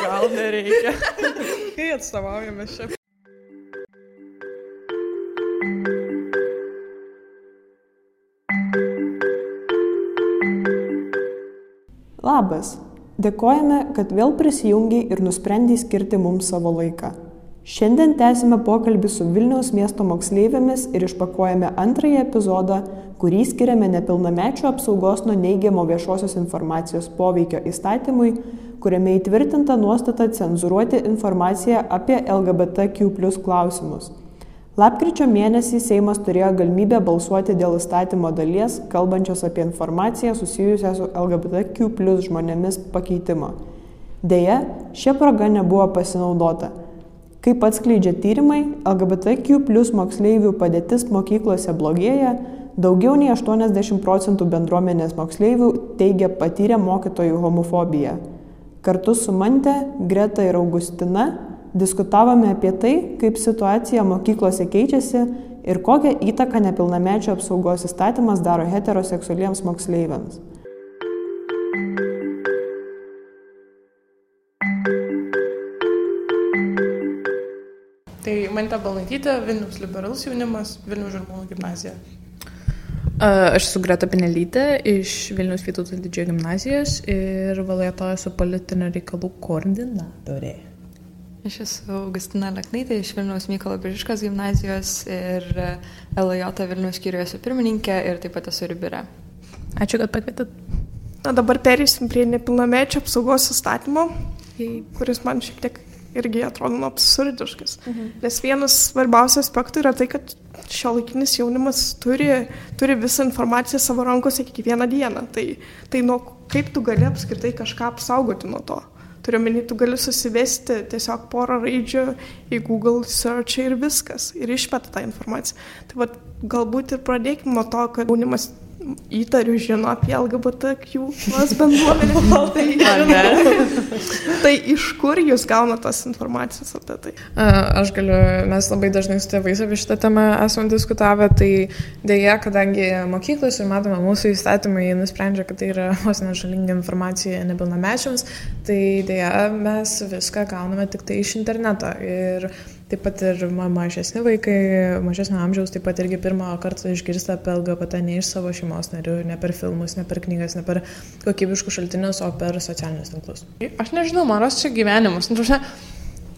Gal nereikia. Kai atstovaujame čia. Labas. Dėkojame, kad vėl prisijungiai ir nusprendai skirti mums savo laiką. Šiandien tęsime pokalbį su Vilniaus miesto moksleivėmis ir išpakuojame antrąjį epizodą, kurį skiriame nepilnamečių apsaugos nuo neigiamo viešosios informacijos poveikio įstatymui, kuriame įtvirtinta nuostata cenzuruoti informaciją apie LGBTQ plus klausimus. Lapkričio mėnesį Seimas turėjo galimybę balsuoti dėl įstatymo dalies, kalbančios apie informaciją susijusią su LGBTQ plus žmonėmis pakeitimo. Deja, šia proga nebuvo pasinaudota. Kaip atskleidžia tyrimai, LGBTQ plus moksleivių padėtis mokyklose blogėja, daugiau nei 80 procentų bendruomenės moksleivių teigia patyrę mokytojų homofobiją. Kartu su Mante, Greta ir Augustina diskutavome apie tai, kaip situacija mokyklose keičiasi ir kokią įtaką nepilnamečio apsaugos įstatymas daro heteroseksualiems moksleiviams. Tai Mantė Balantytė, Vilnius liberalus jaunimas, Vilnius žirmūnų gimnazija. Aš esu Greta Pinelytė iš Vilnius Vytauto didžiojo gimnazijos ir valėtoju esu politinio reikalų koordinatorė. Aš esu Augustina Leknaitė iš Vilniaus Mykolo Biržiškos gimnazijos ir LJ Vilnius skyriuje esu pirmininkė ir taip pat esu Ribira. Ačiū, kad pakvietėt. Na dabar perėsim prie nepilnamečio apsaugos įstatymo, kuris man šiek tiek irgi atrodo nu, absurdiškas. Mhm. Nes vienas svarbiausių aspektų yra tai, kad šio laikinis jaunimas turi, turi visą informaciją savo rankose kiekvieną dieną. Tai, tai nuo kaip tu gali apskritai kažką apsaugoti nuo to. Turiuomenį, tu gali susivesti tiesiog porą raidžių į Google search ir viskas. Ir išmeta tą informaciją. Tai vat, galbūt ir pradėkime nuo to, kad jaunimas įtariu žino apie LGBTQ bendruomenę. tai, tai iš kur jūs gaunate tos informacijos apie tai? Aš galiu, mes labai dažnai su tėvais apie šitą temą esame diskutavę, tai dėja, kadangi mokyklos ir matome mūsų įstatymai nusprendžia, kad tai yra vos nežalinga informacija nepilnamečiams, tai dėja mes viską gauname tik tai iš interneto. Ir Taip pat ir mažesni vaikai, mažesnio amžiaus, taip pat irgi pirmą kartą išgirsta apie LGBT ne iš savo šeimos narių, ne per filmus, ne per knygas, ne per kokybiškus šaltinius, o per socialinius tinklus. Aš nežinau, man ras čia gyvenimas. Nu,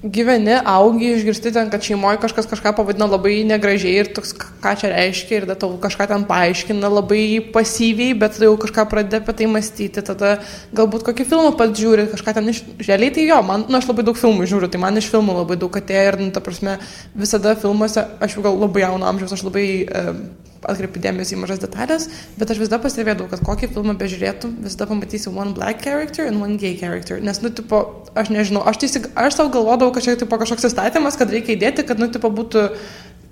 gyveni, augi, išgirsti ten, kad šeimoje kažkas kažką pavadina labai negražiai ir toks, ką čia reiškia, ir tada tau kažką ten paaiškina labai pasyviai, bet tada jau kažką pradeda apie tai mąstyti, tada galbūt kokį filmą pats žiūri, kažką ten iš... Želiai tai jo, man, nu, aš labai daug filmų žiūriu, tai man iš filmų labai daug atėjo ir, nu, ta prasme, visada filmuose, aš jau gal labai jauno amžiaus, aš labai... Uh, atkreipi dėmesį į mažas detalės, bet aš visada pastebėdavau, kad kokį filmą bežiūrėtum, visada pamatysi one black character and one gay character. Nes, nu, tipo, aš nežinau, aš, tiesiog, aš savo galvodavau, kad čia, tipo, kažkoks įstatymas, kad reikia įdėti, kad, nu, tipo, būtų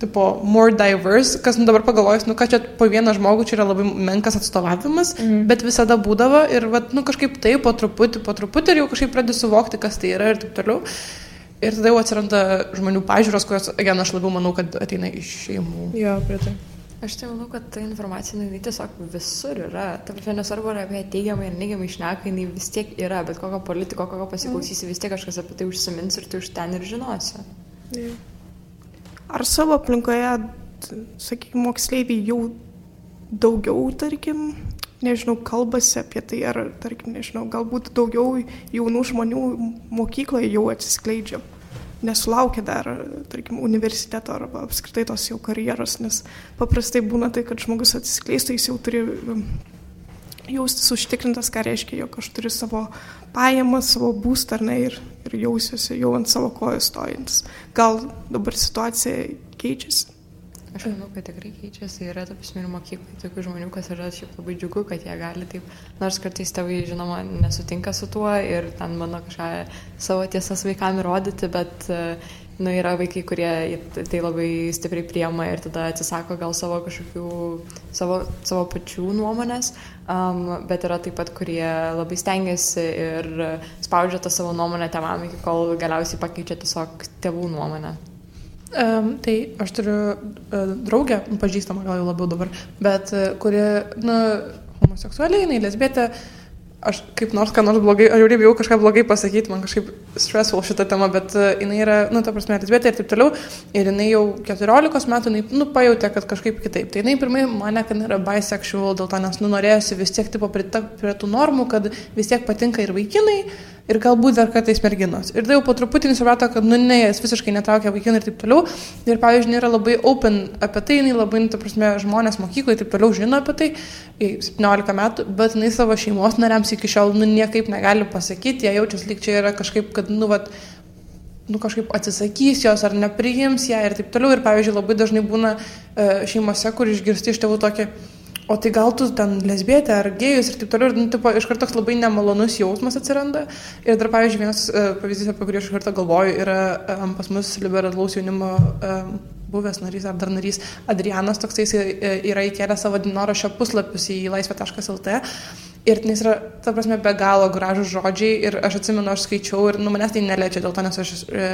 tipo, more diverse, kas nu, dabar pagalvojus, nu, kad čia po vieną žmogų čia yra labai menkas atstovavimas, mm. bet visada būdavo ir, vat, nu, kažkaip taip, po truputį, po truputį ir jau kažkaip pradedi suvokti, kas tai yra ir taip toliau. Ir tada jau atsiranda žmonių pažiūros, kurios, again, aš labiau manau, kad ateina iš šeimų. Jo, pritai. Aš tai manau, kad ta informacija, jinai tiesiog visur yra. Ta prasme, nesvarbu, ar apie teigiamą ir neigiamą išneką, jinai vis tiek yra, bet kokio politiko, kokio pasiklausysi, vis tiek kažkas apie tai užsimins ir tu iš ten ir žinosi. Ja. Ar savo aplinkoje, sakykime, moksleiviai jau daugiau, tarkim, nežinau, kalbasi apie tai, ar, tarkim, nežinau, galbūt daugiau jaunų žmonių mokykloje jau atsiskleidžia? Nesulaukia dar, tarkim, universiteto arba apskritai tos jau karjeros, nes paprastai būna tai, kad žmogus atsiskleistų, jis jau turi um, jaustis užtikrintas, ką reiškia, jog aš turiu savo pajamas, savo būstą ar ne ir, ir jausiuosi jau ant savo kojų stojantis. Gal dabar situacija keičiasi? Aš manau, kad tikrai keičiasi, yra ta prasme ir mokyklai tokių žmonių, kas yra šiaip labai džiugu, kad jie gali taip, nors kartais tėvai, žinoma, nesutinka su tuo ir ten mano kažką savo tiesas vaikam įrodyti, bet, nu, yra vaikai, kurie tai labai stipriai priema ir tada atsisako gal savo kažkokių, savo, savo pačių nuomonės, um, bet yra taip pat, kurie labai stengiasi ir spaudžia tą savo nuomonę tevam, iki kol galiausiai pakeičia tiesiog tėvų nuomonę. Um, tai aš turiu uh, draugę, pažįstamą gal jau labiau dabar, bet uh, kuri, nu, homoseksualiai, jinai lesbietė, aš kaip nors ką nors blogai, aš jau bijau kažką blogai pasakyti, man kažkaip stressful šitą temą, bet uh, jinai yra, nu, ta prasme, lesbietė ir taip toliau. Ir jinai jau 14 metų, jinai, nu, pajutė, kad kažkaip kitaip. Tai jinai pirmai mane, kad yra bisexual, dėl to, nes, nu, norėjusi vis tiek, tipo, prie, prie tų normų, kad vis tiek patinka ir vaikinai, ir galbūt dar kartais merginos. Ir tai jau po truputį suprato, kad, nu, ne, jis visiškai netraukia vaikinų ir taip toliau. Ir, pavyzdžiui, yra labai open apie tai, jinai labai, nu, ta prasme, žmonės mokykloje taip toliau žino apie tai, 17 metų, bet jinai savo šeimos nariams iki šiol, nu, niekaip negali pasakyti, jie jaučiasi lyg čia yra kažkaip, kad, nu, vat, nu, kažkaip atsisakys jos ar nepriims ją ir taip toliau. Ir, pavyzdžiui, labai dažnai būna e, šeimose, kur išgirsti iš tėvų tokį, o tai gal tu ten lesbietė ar gėjus ir taip toliau, ir nu, tipo, iš karto toks labai nemalonus jausmas atsiranda. Ir dar, pavyzdžiui, vienas uh, pavyzdys, apie kurį aš iš karto galvoju, yra um, pas mus liberalaus jaunimo um, buvęs narys ar dar narys Adrianas, toksai yra įkėlęs savo dinorošio puslapius į laisvė.lt Ir jis yra, ta prasme, be galo gražus žodžiai ir aš atsimenu, aš skaičiau ir, nu, manęs tai neliečia dėl to, nes aš e,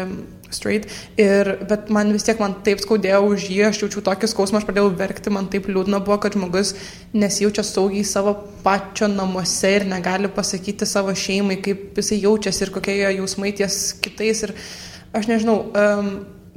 straight. Ir, bet man vis tiek, man taip skaudėjo už jį, aš jaučiu tokį skausmą, aš pradėjau verkti, man taip liūdna buvo, kad žmogus nesijaučia saugiai savo pačio namuose ir negali pasakyti savo šeimai, kaip jisai jaučiasi ir kokie jo jausmai ties kitais. Ir aš nežinau, um,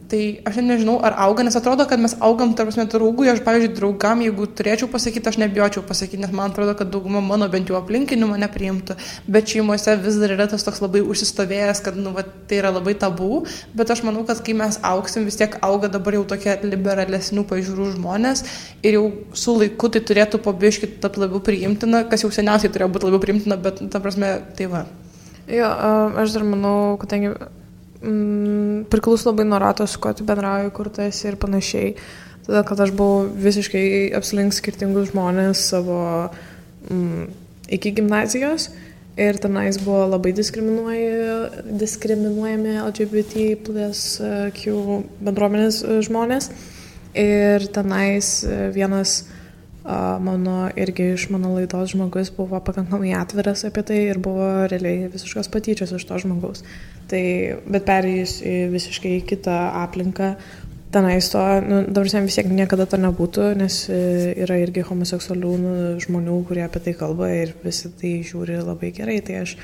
Tai aš nežinau, ar auga, nes atrodo, kad mes augam, tarp prasme, draugų, aš, pavyzdžiui, draugam, jeigu turėčiau pasakyti, aš nebijočiau pasakyti, nes man atrodo, kad dauguma mano bent jau aplinkinių mane priimtų, bet šeimose vis dar yra tas toks labai užsistovėjęs, kad, nu, va, tai yra labai tabu, bet aš manau, kad kai mes auksim, vis tiek auga dabar jau tokie liberalesnių pažiūrų žmonės ir jau su laiku tai turėtų pabiškit tapti labiau priimtina, kas jau seniausiai turėjo būti labiau priimtina, bet, ta prasme, tai va. Jo, aš dar manau, kadangi mm, priklauso labai nuo rato, su kuo tu bendrauji, kur tu esi ir panašiai. Todėl, kad aš buvau visiškai apslink skirtingus žmonės savo mm, iki gimnazijos ir tenais buvo labai diskriminuojami LGBT plus Q bendruomenės žmonės. Ir tenais vienas mano irgi iš mano laidos žmogus buvo pakankamai atviras apie tai ir buvo realiai visiškas patyčios iš to žmogaus. Tai, bet perėjus į visiškai kitą aplinką, tenais to, nu, dabar vis tiek niekada to nebūtų, nes e, yra irgi homoseksualių nu, žmonių, kurie apie tai kalba ir visi tai žiūri labai gerai. Tai aš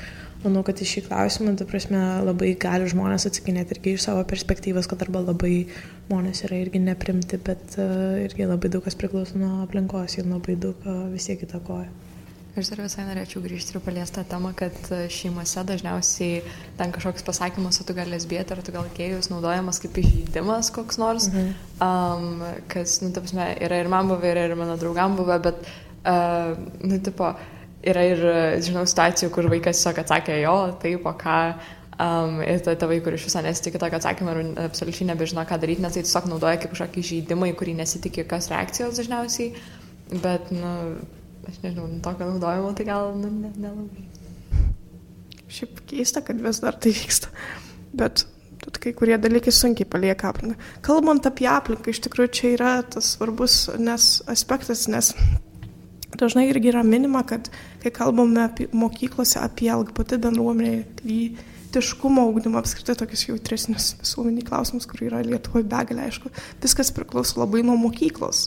manau, kad į šį klausimą, ta prasme, labai gali žmonės atsakinėti irgi iš savo perspektyvos, kad arba labai žmonės yra irgi neprimti, bet uh, irgi labai daug kas priklauso nuo aplinkos ir labai daug uh, vis tiek įtakoja. Aš dar visai norėčiau grįžti ir paliesti tą temą, kad e, šeimose dažniausiai ten kažkoks pasakymas, o tu gal lesbietė, ar tu gal gėjus naudojamas kaip įžeidimas koks nors, mhm. um, kas, nu, ta prasme, yra ir man buvę, yra ir mano draugam buvę, bet, uh, nu, tipo, uh, yra ir, žinau, situacijų, kur vaikas tiesiog atsakė jo, taip, o ką. Um, ir tada tėvai, kur iš viso nesitikė tokio atsakymą ir absoliučiai nebežino, ką daryti, nes tai tiesiog naudoja kaip kažkokį žaidimą, į kurį nesitikė jokios reakcijos dažniausiai. Bet, nu, aš nežinau, nu, tokio naudojimo tai gal nu, nelabai. Ne Šiaip keista, kad vis dar tai vyksta. Bet kai kurie dalykai sunkiai palieka aplinką. Kalbant apie aplinką, iš tikrųjų čia yra tas svarbus nes, aspektas, nes Dažnai irgi yra minima, kad kai kalbame apie mokyklose apie LGBT bendruomenę, lytiškumo augdymą, apskritai tokius jautresnius visuomeniai klausimus, kur yra Lietuvoje begalė, aišku, viskas priklauso labai nuo mokyklos.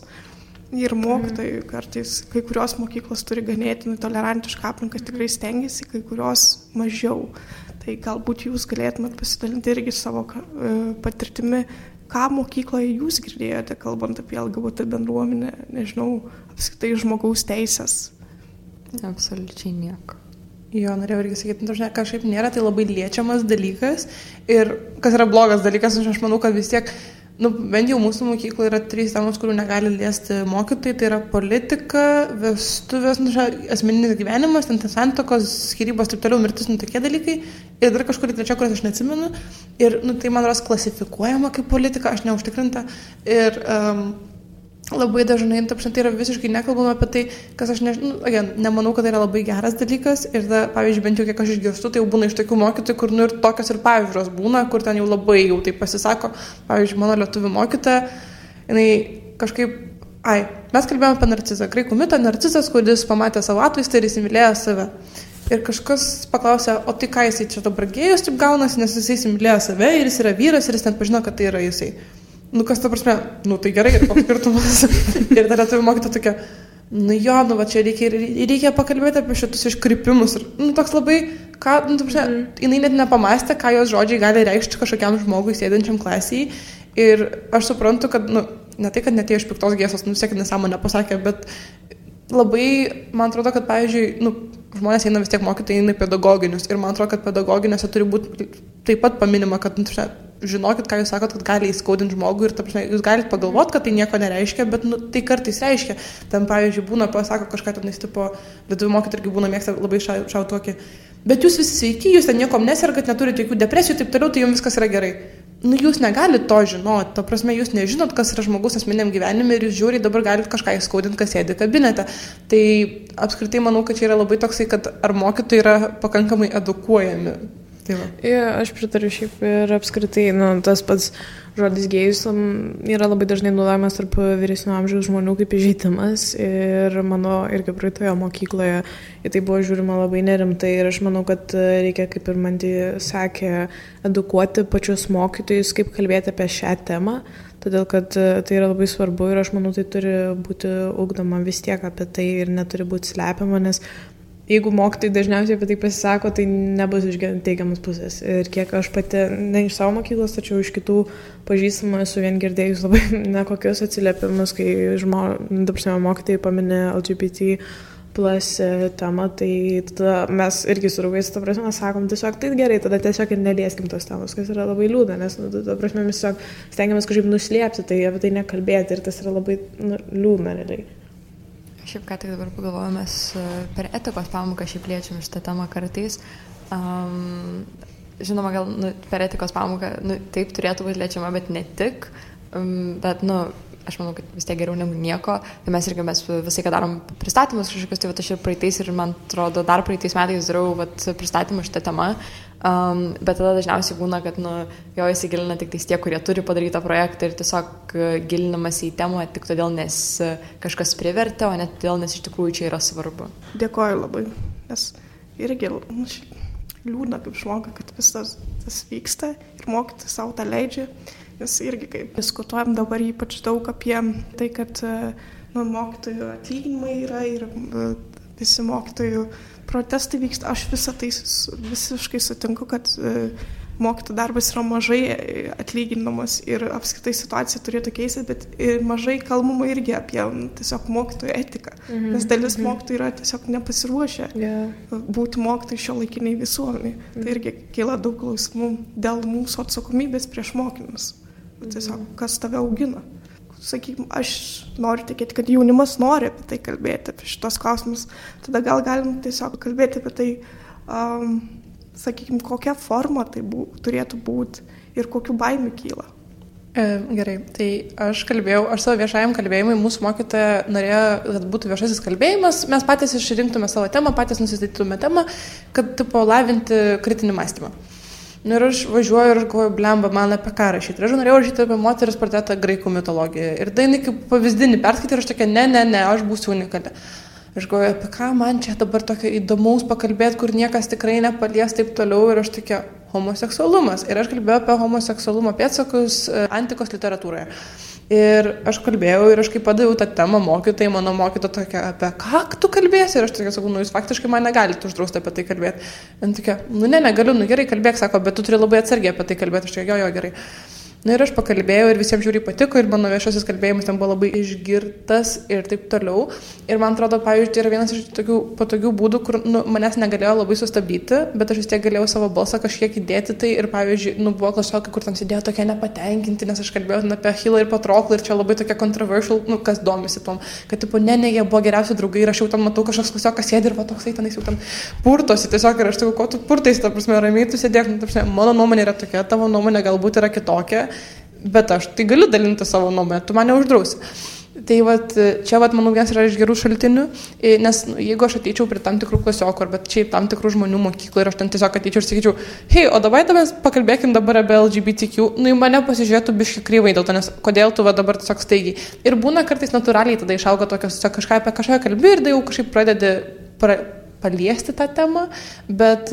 Ir mokytojai kartais, kai kurios mokyklos turi ganėtinai tolerantišką aplinką, tikrai stengiasi, kai kurios mažiau. Tai galbūt jūs galėtumėt pasidalinti irgi savo e, patirtimi, ką mokykloje jūs girdėjote, kalbant apie LGBT bendruomenę, nežinau, apskritai žmogaus teisės? Absoliučiai nieko. Jo, norėjau irgi sakyti, nu, dažnai kažkaip nėra tai labai liečiamas dalykas ir kas yra blogas dalykas, aš manau, kad vis tiek nu, bent jau mūsų mokykloje yra trys temos, kurių negali liesti mokytojai, tai yra politika, vestuvės, nu, asmeninis gyvenimas, ten santokos, skirybos, taip toliau, mirtis, nu, tokie dalykai. Ir dar kažkur trečia, kurias aš neatsimenu. Ir, nu, tai man ras klasifikuojama kaip politika, aš neužtikrinta. Ir um, labai dažnai, ta prasme, tai yra visiškai nekalbama apie tai, kas aš nežinau, nu, again, nemanau, kad tai yra labai geras dalykas ir, da, pavyzdžiui, bent jau kiek aš išgirstu, tai jau būna iš tokių mokytojų, kur nu ir tokios ir pavyzdžios būna, kur ten jau labai jau tai pasisako, pavyzdžiui, mano lietuvių mokytoja, jinai kažkaip, ai, mes kalbėjome apie narcizą, graikų mitą, narcizas, kuris pamatė savo atvaizdą ir įsimylėjo save. Ir kažkas paklausė, o tai ką jisai čia dabar gėjus taip gaunasi, nes jisai įsimylėjo save ir jis yra vyras ir jis net pažino, kad tai yra jisai. Nu, kas ta prasme, nu tai gerai, koks skirtumas. ir tada turiu mokyti tokia, nu jo, nu va čia reikia, reikia pakalbėti apie šitus iškrypimus. Ir, nu, toks labai, ką, nu, tu, prasme, mm. jinai net nepamastė, ką jos žodžiai gali reikšti kažkokiam žmogui sėdinčiam klasiai. Ir aš suprantu, kad, nu, ne tai, kad netėjo iš piktos gėsos, nu, sėkmė nesąmonę pasakė, bet labai, man atrodo, kad, pavyzdžiui, nu, žmonės eina vis tiek mokytojai eina pedagoginius. Ir man atrodo, kad pedagoginėse turi būti taip pat paminima, kad, nu, žinokit, ką jūs sakot, kad gali įskaudinti žmogų ir, prasme, jūs galite pagalvoti, kad tai nieko nereiškia, bet nu, tai kartais reiškia. Ten, pavyzdžiui, būna, pasako kažką ten įstipo, lietuvių mokytojai irgi būna mėgsta labai šautokį. Bet jūs visi sveiki, jūs ten niekom nesergat, neturite jokių depresijų ir taip toliau, tai jums viskas yra gerai. Nu, jūs negalite to žinoti, ta prasme, jūs nežinot, kas yra žmogus asmeniam gyvenime ir jūs žiūri, dabar galite kažką įskaudinti, kas sėdi kabinete. Tai apskritai manau, kad čia yra labai toksai, kad ar mokytojai yra pakankamai edukuojami Tai va. ja, aš pritariu šiaip ir apskritai, nu, tas pats žodis gėjus yra labai dažnai naudojamas tarp vyresnio amžiaus žmonių kaip įžeidimas ir mano irgi praeitoje mokykloje į tai buvo žiūrima labai nerimtai ir aš manau, kad reikia, kaip ir man tai sakė, edukuoti pačius mokytojus, kaip kalbėti apie šią temą. Todėl, kad tai yra labai svarbu ir aš manau, tai turi būti ugdoma vis tiek apie tai ir neturi būti slepiama, nes jeigu mokytojai dažniausiai apie tai pasisako, tai nebus iš teigiamas pusės. Ir kiek aš pati, ne iš savo mokyklos, tačiau iš kitų pažįstamų esu vien girdėjus labai nekokius atsiliepimus, kai žmo, dabar mokytojai paminė LGBT plus e, temą, tai tada mes irgi su draugais, ta prasme, sakom tiesiog, tai gerai, tada tiesiog ir nelieskim tos temos, kas yra labai liūdna, nes, nu, ta prasme, mes tiesiog stengiamės kažkaip nuslėpti, tai apie tai nekalbėti ir tas yra labai nu, liūdna realiai. Šiaip ką tik dabar pagalvojame, mes e, per etikos pamoką šiaip liečiam šitą temą kartais. Um, žinoma, gal nu, per etikos pamoką nu, taip turėtų būti liečiama, bet ne tik. Um, bet, nu, aš manau, kad vis tiek geriau negu nieko. Tai mes irgi mes visai, kad darom pristatymus kažkokius, tai va, aš ir praeitais ir man atrodo, dar praeitais metais darau pristatymą šitą temą. Um, bet tada dažniausiai būna, kad nu, jo įsigilina tik tie, kurie turi padarytą projektą ir tiesiog e, gilinamas į temą tik todėl, nes e, kažkas privertė, o ne todėl, nes iš tikrųjų čia yra svarbu. Dėkoju labai, nes irgi nu, liūdna kaip žmoga, kad visas tas vyksta ir mokyti savo tą leidžia, nes irgi kaip diskutuojam dabar ypač daug apie tai, kad e, nu, mokytojų atlyginimai yra ir visi mokytojų protestai vyksta, aš visą tai visiškai sutinku, kad e, mokytojų darbas yra mažai e, atlyginamas ir apskritai situacija turėtų keistis, bet mažai kalbama irgi apie tiesiog mokytojų etiką, mhm. nes dalis mhm. mokytojų yra tiesiog nepasiruošę yeah. būti mokytojai šio laikiniai visuomeniai. Tai mhm. Tai irgi kyla daug klausimų dėl mūsų atsakomybės prieš mokinius. Tiesiog, kas tave augina sakykime, aš noriu tikėti, kad jaunimas nori apie tai kalbėti, apie šitos klausimus, tada gal galim tiesiog kalbėti apie tai, um, sakykime, kokia forma tai bū, turėtų būti ir kokiu baimiu kyla. E, gerai, tai aš kalbėjau, aš savo viešajam kalbėjimui, mūsų mokytoja norėjo, kad būtų viešasis kalbėjimas, mes patys išrinktume savo temą, patys nusistatytume temą, kad tipo lavinti kritinį mąstymą. Nu ir aš važiuoju ir galvoju, blemba, man apie ką rašyti. Ir aš norėjau rašyti apie moteris portretą graikų mitologijoje. Ir jinai kaip pavyzdinį perskaitė ir aš tokia, ne, ne, ne, aš būsiu unikali. Aš galvoju, apie ką man čia dabar tokio įdomaus pakalbėti, kur niekas tikrai nepalies taip toliau. Ir aš tokia, homoseksualumas. Ir aš kalbėjau apie homoseksualumo pėdsakus e, antikos literatūroje. Ir aš kalbėjau ir aš kaip padaviau tą temą mokytojai, mano mokytoja tokia, apie ką tu kalbėsi? Ir aš tokia sakau, nu jūs faktiškai man negalite uždrausti apie tai kalbėti. Ir tokia, nu ne, negaliu, nu gerai kalbėk, sako, bet tu turi labai atsargiai apie tai kalbėti. Aš tokia, jo, jo, gerai. Na ir aš pakalbėjau ir visiems žiūri patiko ir mano viešasis kalbėjimas ten buvo labai išgirtas ir taip toliau. Ir man atrodo, pavyzdžiui, tai yra vienas iš tokių patogių būdų, kur nu, manęs negalėjo labai sustabdyti, bet aš vis tiek galėjau savo balsą kažkiek įdėti. Tai ir, pavyzdžiui, nu, buvo klasiokai, kur ten sėdėjo tokie nepatenkinti, nes aš kalbėjau apie Hilą ir Patroklą ir čia labai tokia controversial, nu, kas domisi tom, kad, tipo, ne, ne, jie buvo geriausi draugai ir aš jau ten matau kažkoks klasiokas sėdi ir va toksai ten jau ten purtosi tiesiog ir aš sakau, ko tu purtais, ta prasme, ramiai tu sėdėk, nu, ta prasme, mano nuomonė yra tokia, tavo nuomonė galbūt yra kitokia bet aš tai galiu dalinti savo nuomonę, tu mane uždrausi. Tai vat, čia, vat, manau, vienas yra iš gerų šaltinių, nes nu, jeigu aš ateičiau prie tam tikrų klasiokų, bet šiaip tam tikrų žmonių mokykloje ir aš ten tiesiog ateičiau ir sakyčiau, hei, o dabar mes pakalbėkim dabar apie LGBTQ, nu į mane pasižiūrėtų biški kryvai dėl to, nes kodėl tu va dabar tiesiog staigiai. Ir būna kartais natūraliai tada išauga tokios, tiesiog kažką apie kažką kalbi ir tai jau kažkaip pradedi pra, paliesti tą temą, bet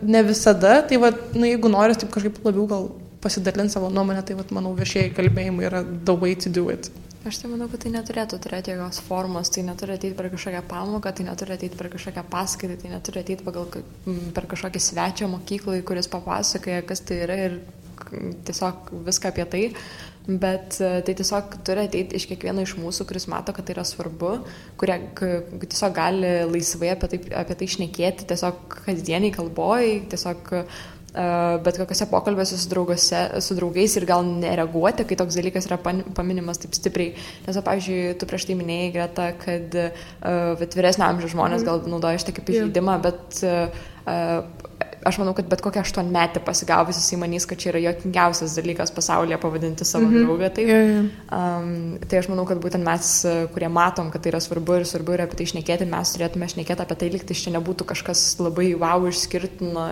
ne visada, tai va, nu, jeigu nori, taip kažkaip labiau gal pasidalinti savo nuomonę, tai vat, manau viešieji kalbėjimai yra the way to do it. Aš tai manau, kad tai neturėtų turėti jokios formos, tai neturi ateiti per kažkokią pamoką, tai neturi ateiti per kažkokią paskaitą, tai neturi ateiti pagal, per kažkokį svečią mokyklai, kuris papasakoja, kas tai yra ir tiesiog viską apie tai. Bet e, tai tiesiog turi ateiti iš kiekvieno iš mūsų, kuris mato, kad tai yra svarbu, kurie tiesiog gali laisvai apie tai, apie tai šnekėti, tiesiog kasdieniai kalboj, tiesiog bet kokiuose pokalbiuose su, draugose, su draugais ir gal nereaguoti, kai toks dalykas yra paminimas taip stipriai. Nes, pavyzdžiui, tu prieš tai minėjai, Greta, kad uh, vyresnio amžiaus žmonės mhm. gal naudoja šitą kaip įžeidimą, bet uh, aš manau, kad bet kokia aštuonmetė pasigavusi, jisai manys, kad čia yra jokingiausias dalykas pasaulyje pavadinti savo mm -hmm. draugą. Tai, yeah, yeah. Um, tai aš manau, kad būtent mes, kurie matom, kad tai yra svarbu ir svarbu yra apie tai išnekėti, mes turėtume šnekėti apie tai, liktai čia nebūtų kažkas labai wow išskirtino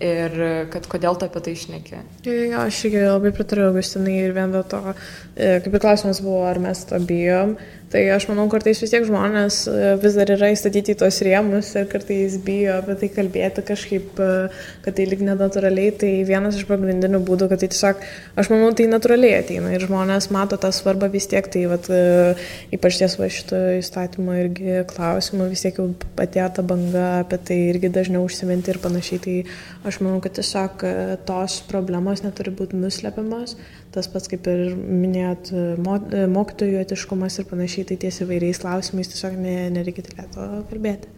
ir kad kodėl tu apie tai išnekė. Jo, aš irgi labai pritariu Augustinai ir vien dėl to, e, kaip ir klausimas buvo, ar mes to bijom. Tai aš manau, kartais vis tiek žmonės e, vis dar yra įstatyti į tos rėmus ir kartais bijo apie tai kalbėti kažkaip, e, kad tai lyg nenatūraliai. Tai vienas iš pagrindinių būdų, kad tai tiesiog, aš manau, tai natūraliai ateina ir žmonės mato tą svarbą vis tiek. Tai vat, e, ypač ties va šito įstatymo irgi klausimų vis tiek jau atėjo ta banga apie tai irgi dažniau užsiminti ir panašiai. Tai aš manau, kad tiesiog tos problemos neturi būti nuslepiamas. Tas pats kaip ir minėjot, mokytojų etiškumas ir panašiai, tai ties įvairiais klausimais tiesiog ne, nereikia tylėto kalbėti.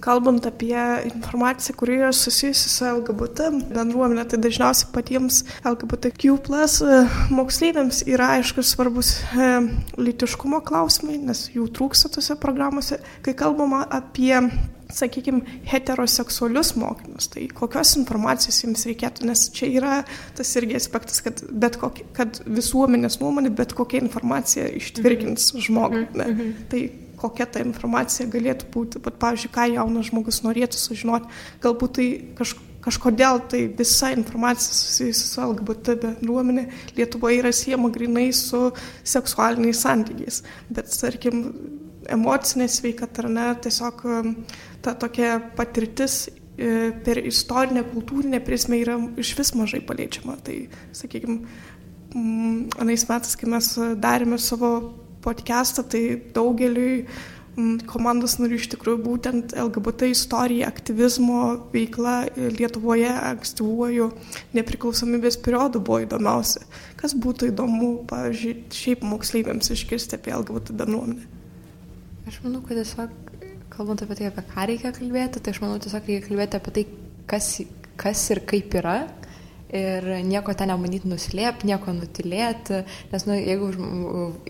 Kalbant apie informaciją, kuri yra susijusi su LGBT bendruomenė, tai dažniausiai patiems LGBTQ plus e, moksleiviams yra aiškus svarbus e, lytiškumo klausimai, nes jų trūksta tose programuose. Kai kalbama apie sakykime, heteroseksualius mokinius, tai kokios informacijos jiems reikėtų, nes čia yra tas irgi aspektas, kad, kokie, kad visuomenės nuomonė, bet kokia informacija ištvirkins mhm. žmogų. Ne? Mm -hmm. Tai kokia ta informacija galėtų būti, bet, pavyzdžiui, ką jaunas žmogus norėtų sužinoti, galbūt tai kažkokia kažkodėl tai visa informacija susijusi su LGBT bendruomenė Lietuvoje yra siejama grinai su seksualiniais santykiais. Bet, tarkim, emocinė sveikata, ar ne, tiesiog ta tokia patirtis e, per istorinę, kultūrinę prizmę yra iš vis mažai paliečiama. Tai, sakykime, anais metais, kai mes darėme savo podcastą, tai daugeliui komandos narių iš tikrųjų būtent LGBT istorija, aktyvizmo veikla Lietuvoje ankstyvuoju nepriklausomybės periodu buvo įdomiausia. Kas būtų įdomu, pavyzdžiui, šiaip moksleiviams iškirsti apie LGBT bendruomenę? Aš manau, kad tiesiog, kalbant apie tai, apie ką reikia kalbėti, tai aš manau, tiesiog reikia kalbėti apie tai, kas, kas ir kaip yra. Ir nieko ten nemanyti nuslėpti, nieko nutilėti, nes, nu, jeigu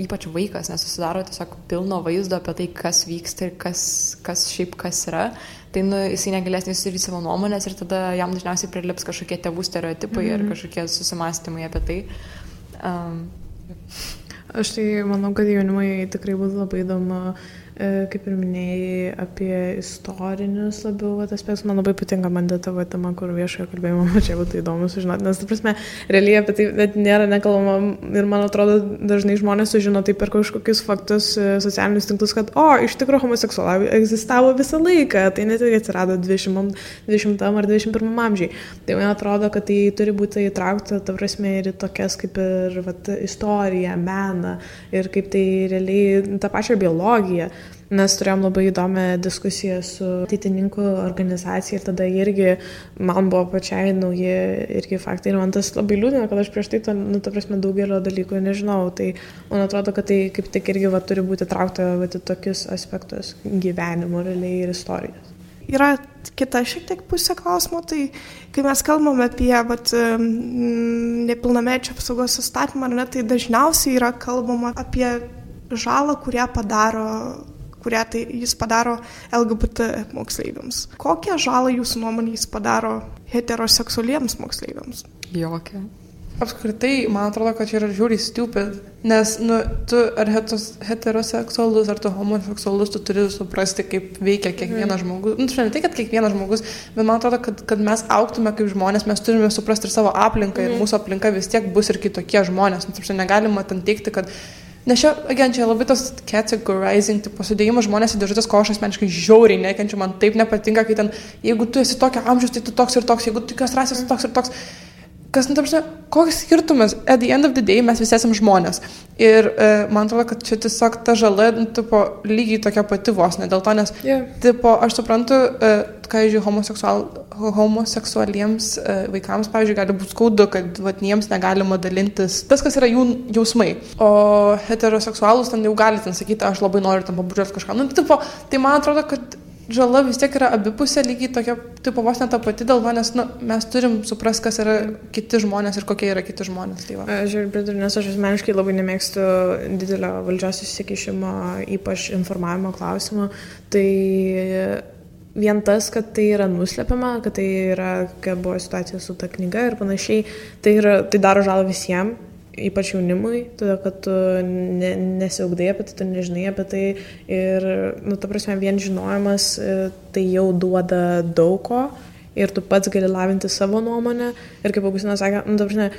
ypač vaikas nesusidaro tiesiog pilno vaizdo apie tai, kas vyksta ir kas, kas šiaip kas yra, tai nu, jisai negalės nesusidaryti savo nuomonės ir tada jam dažniausiai prilips kažkokie tėvų stereotipai mm -hmm. ir mhm. kažkokie susimastymai apie tai. Um, Aš tai manau, kad jaunimui tikrai būtų labai įdomu E, kaip ir minėjai, apie istorinius labiau aspektus. Man labai patinka man tavo tema, kur viešojo kalbėjimo, čia būtų įdomu sužinoti, nes, ta prasme, realiai apie tai net nėra nekalbama ir man atrodo, dažnai žmonės sužino tai per kažkokius faktus e, socialinius tinklus, kad, o, iš tikrųjų homoseksualai egzistavo visą laiką, tai net ir atsirado 20, 20 ar 21 amžiai. Tai man atrodo, kad tai turi būti įtraukta, ta prasme, ir į tokias kaip ir vat, istoriją, meną ir kaip tai realiai tą pačią biologiją. Mes turėjom labai įdomią diskusiją su ateitininkų organizacija ir tada irgi man buvo pačiai nauji irgi faktai ir man tas labai liūdina, kad aš prieš tai, to, nu, ta prasme, daugelio dalykų nežinau. Tai man atrodo, kad tai kaip tik irgi va, turi būti traukta va, į tokius aspektus gyvenimo realiai ir istorijos. Yra kita šiek tiek pusė klausimo, tai kai mes kalbame apie vat, nepilnamečio apsaugos įstatymą, ne, tai dažniausiai yra kalbama apie žalą, kurią padaro kurią tai jis padaro LGBT moksleiviams. Kokią žalą jūsų nuomonė jis padaro heteroseksualiems moksleiviams? Jokia. Apskritai, man atrodo, kad čia yra žiūri stupid, nes, nu, tu ar heteroseksualus, ar tu homoseksualus, tu turi suprasti, kaip veikia kiekvienas mm. žmogus. Nu, ne tai, kad kiekvienas žmogus, bet man atrodo, kad, kad mes auktume kaip žmonės, mes turime suprasti ir savo aplinką, mm. ir mhm. mūsų aplinka vis tiek bus ir kitokie žmonės. Nu, negalima ten teikti, kad Nes čia, again, čia labai tas categorizing, tipo, sudėjimas žmonės į dėžutės, ko aš asmeniškai žiauriai nekenčiu, man taip nepatinka, kai ten, jeigu tu esi tokio amžiaus, tai tu toks ir toks, jeigu tu tokios rasės, tu toks ir toks. Kas, nu, tamsi, koks skirtumas, at the end of the day mes visi esame žmonės. Ir e, man atrodo, kad čia tiesiog ta žala, nu, tipo, lygiai tokia pati vos, ne dėl to, nes, Yeah. tipo, aš suprantu, e, ką, žiūrėjau, homoseksual, homoseksualiems e, vaikams, pavyzdžiui, gali būti skaudu, kad vat, jiems negalima dalintis tas, kas yra jų jausmai. O heteroseksualus ten jau gali ten sakyti, aš labai noriu tam pabučiuoti kažką. Nu, tipo, tai man atrodo, kad žala vis tiek yra abipusė, lygiai tokia, tipo, vos net ta pati dėl to, nes nu, mes turim suprasti, kas yra kiti žmonės ir kokie yra kiti žmonės. Tai. Aš ir priduriu, nes aš asmeniškai labai nemėgstu didelio valdžios įsikišimo, ypač informavimo klausimų. Tai vien tas, kad tai yra nuslepiama, kad tai yra, kad buvo situacija su ta knyga ir panašiai, tai, yra, tai daro žalą visiems. Ypač jaunimui, todėl kad tu ne, nesiaugdai apie tai, tu nežinai apie tai. Ir, nu, ta prasme, vien žinojimas e, tai jau duoda daug ko. Ir tu pats gali lavinti savo nuomonę. Ir kaip Augustinas sakė, nu, ta prasme,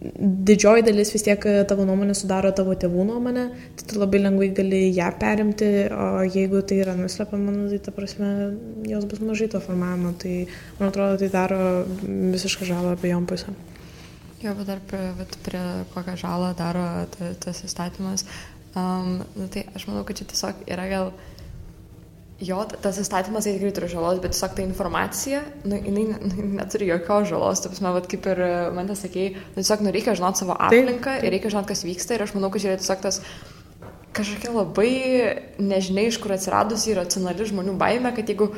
didžioji dalis vis tiek e, tavo nuomonė sudaro tavo tėvų nuomonę, tai tu labai lengvai gali ją perimti, o jeigu tai yra nuslepiama, nu, tai ta prasme, jos bus mažai to formavimo, tai man atrodo, tai daro visišką žalą abiejom pusėm. Jo, bet dar prie, bet prie kokią žalą daro ta, tas įstatymas. Um, nu, tai aš manau, kad čia tiesiog yra gal... Jo, ta- tas įstatymas tai tikrai turi žalos, bet tiesiog ta informacija, nu, jinai ne- neturi jokios žalos. Taip, man, kaip ir man tas sakėjai, nu, tiesiog nu, reikia žinoti savo aplinką ir reikia žinoti, kas vyksta. Ir aš manau, kad čia yra tiesiog tas kažkokia labai nežinia, iš kur atsiradusi racionali žmonių baime, kad jeigu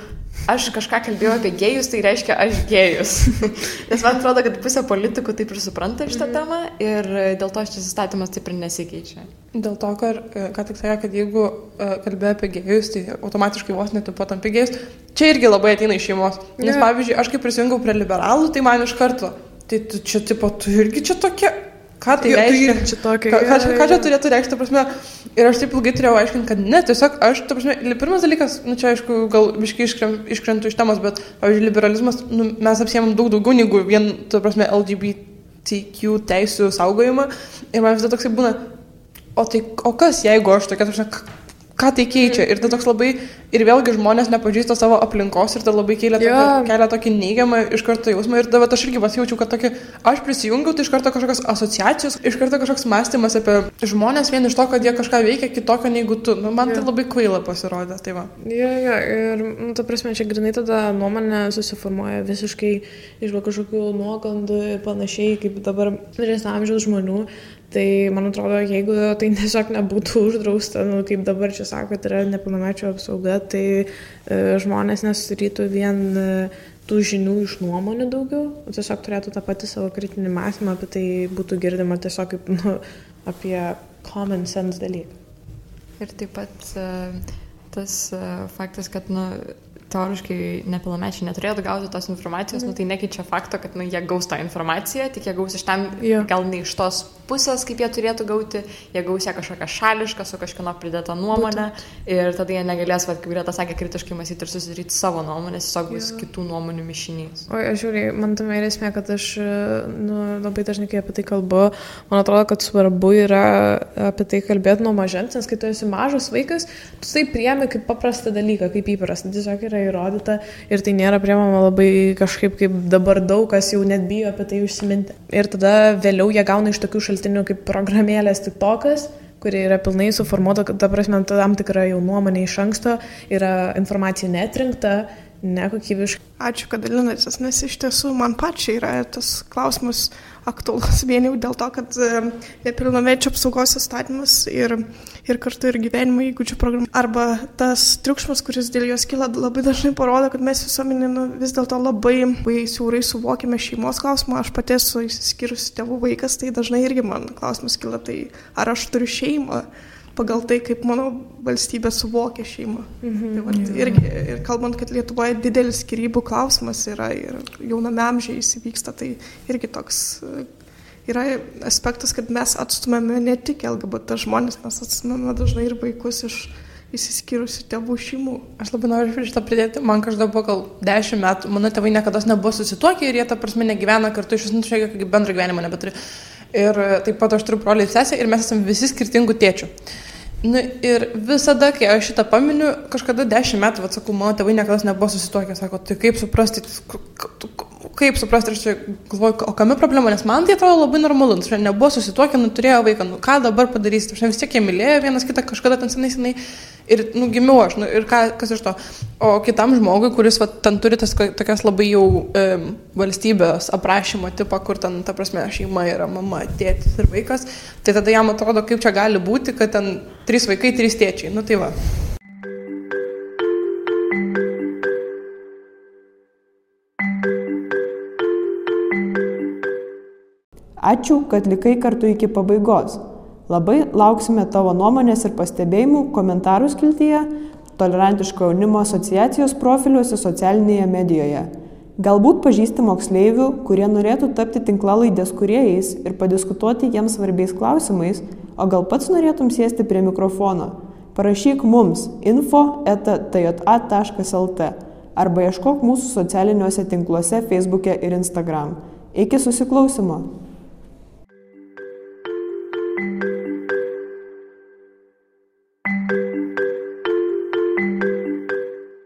aš kažką kalbėjau apie gėjus, tai reiškia aš gėjus. Nes man atrodo, kad pusė politikų taip ir supranta šitą Mhm. temą ir dėl to šis įstatymas taip ir nesikeičia. Dėl to, kad, e, ką tik sakė, kad jeigu uh, kalbėjo apie gėjus, tai automatiškai vos net po tam gėjus, čia irgi labai ateina iš šeimos. Nes, Jo. pavyzdžiui, aš kai prisijungiau prie liberalų, tai man iš karto, tai tu čia, tipo, tu irgi čia tokia, ką tai tu reiškia? čia tokia, Ką, ką, ką čia turėtų reikšti, prasme, ir aš taip ilgai turėjau aiškinti, kad ne, tiesiog aš, ta prasme, pirmas dalykas, nu čia aišku, gal biškai iškrentu iš temos, bet, pavyzdžiui, liberalizmas, nu, mes apsiemam daug daugiau negu vien, ta prasme, LGBTQ teisų saugojimą. Ir man visada toksai būna, o tai, o kas jeigu aš tokia, ta prasme, ką tai keičia? Ir tai toks labai, ir vėlgi žmonės nepažįsta savo aplinkos ir tai labai kelia, Jo. tokį, kelia tokį neigiamą iš karto jausmą. Ir dabar aš irgi pasijaučiau, kad tokį, aš prisijungiau, tai iš karto kažkokios asociacijos, iš karto kažkoks mąstymas apie žmonės vien iš to, kad jie kažką veikia kitokio negu tu. Nu, man tai Jo. labai kvaila pasirodė. Tai va. Jo, jo, ir, nu, ta prasme, čia grinai tada nuomonė susiformuoja visiškai iš kažkokių nuogandų ir panašiai, kaip dabar vyresnio amžiaus žmonių. Tai man atrodo, jeigu tai tiesiog nebūtų uždrausta, nu, kaip dabar čia sako, kad yra nepilnamečio apsauga, tai e, žmonės nesudarytų vien e, tų žinių iš nuomonių daugiau, tiesiog turėtų tą patį savo kritinį mąstymą, apie tai būtų girdima tiesiog kaip nu, apie common sense dalyką. Ir taip pat e, tas e, faktas, kad, nu, teoriškai nepilnamečiai neturėtų gauti tos informacijos, nu, tai nekeičia fakto, kad nu, jie gaus tą informaciją, tik jie gaus iš ten, Jo. gal ne iš tos pusės, kaip jie turėtų gauti, jie gaus ją kažkokią šališką, su kažkieno pridėtą nuomonę ir tada jie negalės, va, kaip Greta sakė, kritiškai mąstyti ir susidaryti savo nuomonę, tiesiog bus kitų nuomonių mišinys. O aš žiūrėjau, man tame ir esmė, kad aš nu, labai dažnai, kai apie tai kalbu, man atrodo, kad svarbu yra apie tai kalbėti nuo mažens, nes kai tu esi mažas vaikas, tu tai priemi kaip paprastą dalyką, kaip įprastą. Tiesiog yra įrodyta ir tai nėra priemama labai kažkaip, kaip dabar daug kas jau net bijo apie tai užsiminti. Ir tada vėliau jie gauna iš tokių šaltinių kaip programėlės tik tokas kuri yra pilnai suformuota, ta prasme, tam tikra jau nuomonė iš anksto, yra informacija netrinkta, nekokybiška. Ačiū, kad dalinatės, nes iš tiesų man pačiai yra tas klausimas aktualus vien jau dėl to, kad e, nepilnamečio apsaugos įstatymas ir, ir kartu ir gyvenimo įgūdžių programa. Arba tas triukšmas, kuris dėl jos kyla, labai dažnai parodo, kad mes visuomenė nu, vis dėlto labai, siaurai suvokime šeimos klausimą. Aš pati esu įsiskyrusi tėvų vaikas, tai dažnai irgi man klausimas kyla, tai ar aš turiu šeimą pagal tai, kaip mano valstybė suvokia šeimą. Mhm, tai vat, irgi, ir kalbant, kad Lietuvoje didelis skirybų klausimas yra ir jauname amžiai įsivyksta, tai irgi toks yra aspektas, kad mes atstumėme ne tik LGBT žmonės, mes atstumėme dažnai ir vaikus iš įsiskyrusių tėvų šeimų. Aš labai noriu šitą pridėti, man kažkada buvo gal 10 metų, mano tėvai niekada nebuvo susituokę ir jie ta prasme negyvena kartu, iš esmės jokio bendro gyvenimo nebeturi. Ir e, taip pat aš turiu brolį ir sesę ir mes esame visi skirtingų tėčių. Nu, ir visada, kai aš šitą paminiu, kažkada 10 metų, atsakau, mano tėvai niekada nebuvo susituokę, sako, tai kaip suprasti, kaip suprasti, aš čia galvoju, o kame problema, nes man tai atrodo labai normalu, nu, nebuvo susituokę, nu, turėjo vaiką, nu, ką dabar padarysi, aš vis tiek jie mylėjo vienas kitą kažkada ten senai senai ir, nu, gimiau aš, nu, ir ką, kas iš to. O kitam žmogui, kuris, va, ten turi tas tokias labai jau e, valstybės aprašymo tipą, kur ten, ta prasme, šeima yra mama, tėtis ir vaikas, tai tada jam atrodo, kaip čia gali būti, kad ten trys vaikai, trys tėčiai, nu tai va. Ačiū, kad likai kartu iki pabaigos. Labai lauksime tavo nuomonės ir pastebėjimų komentarų skiltyje, Tolerantiško jaunimo asociacijos profiliuose socialinėje medijoje. Galbūt pažįsti moksleivių, kurie norėtų tapti tinklalaidės kuriejais ir padiskutuoti jiems svarbiais klausimais, o gal pats norėtum sėsti prie mikrofono. Parašyk mums info.tja.lt arba ieškok mūsų socialiniuose tinkluose Facebook'e ir Instagram. Iki susiklausimo.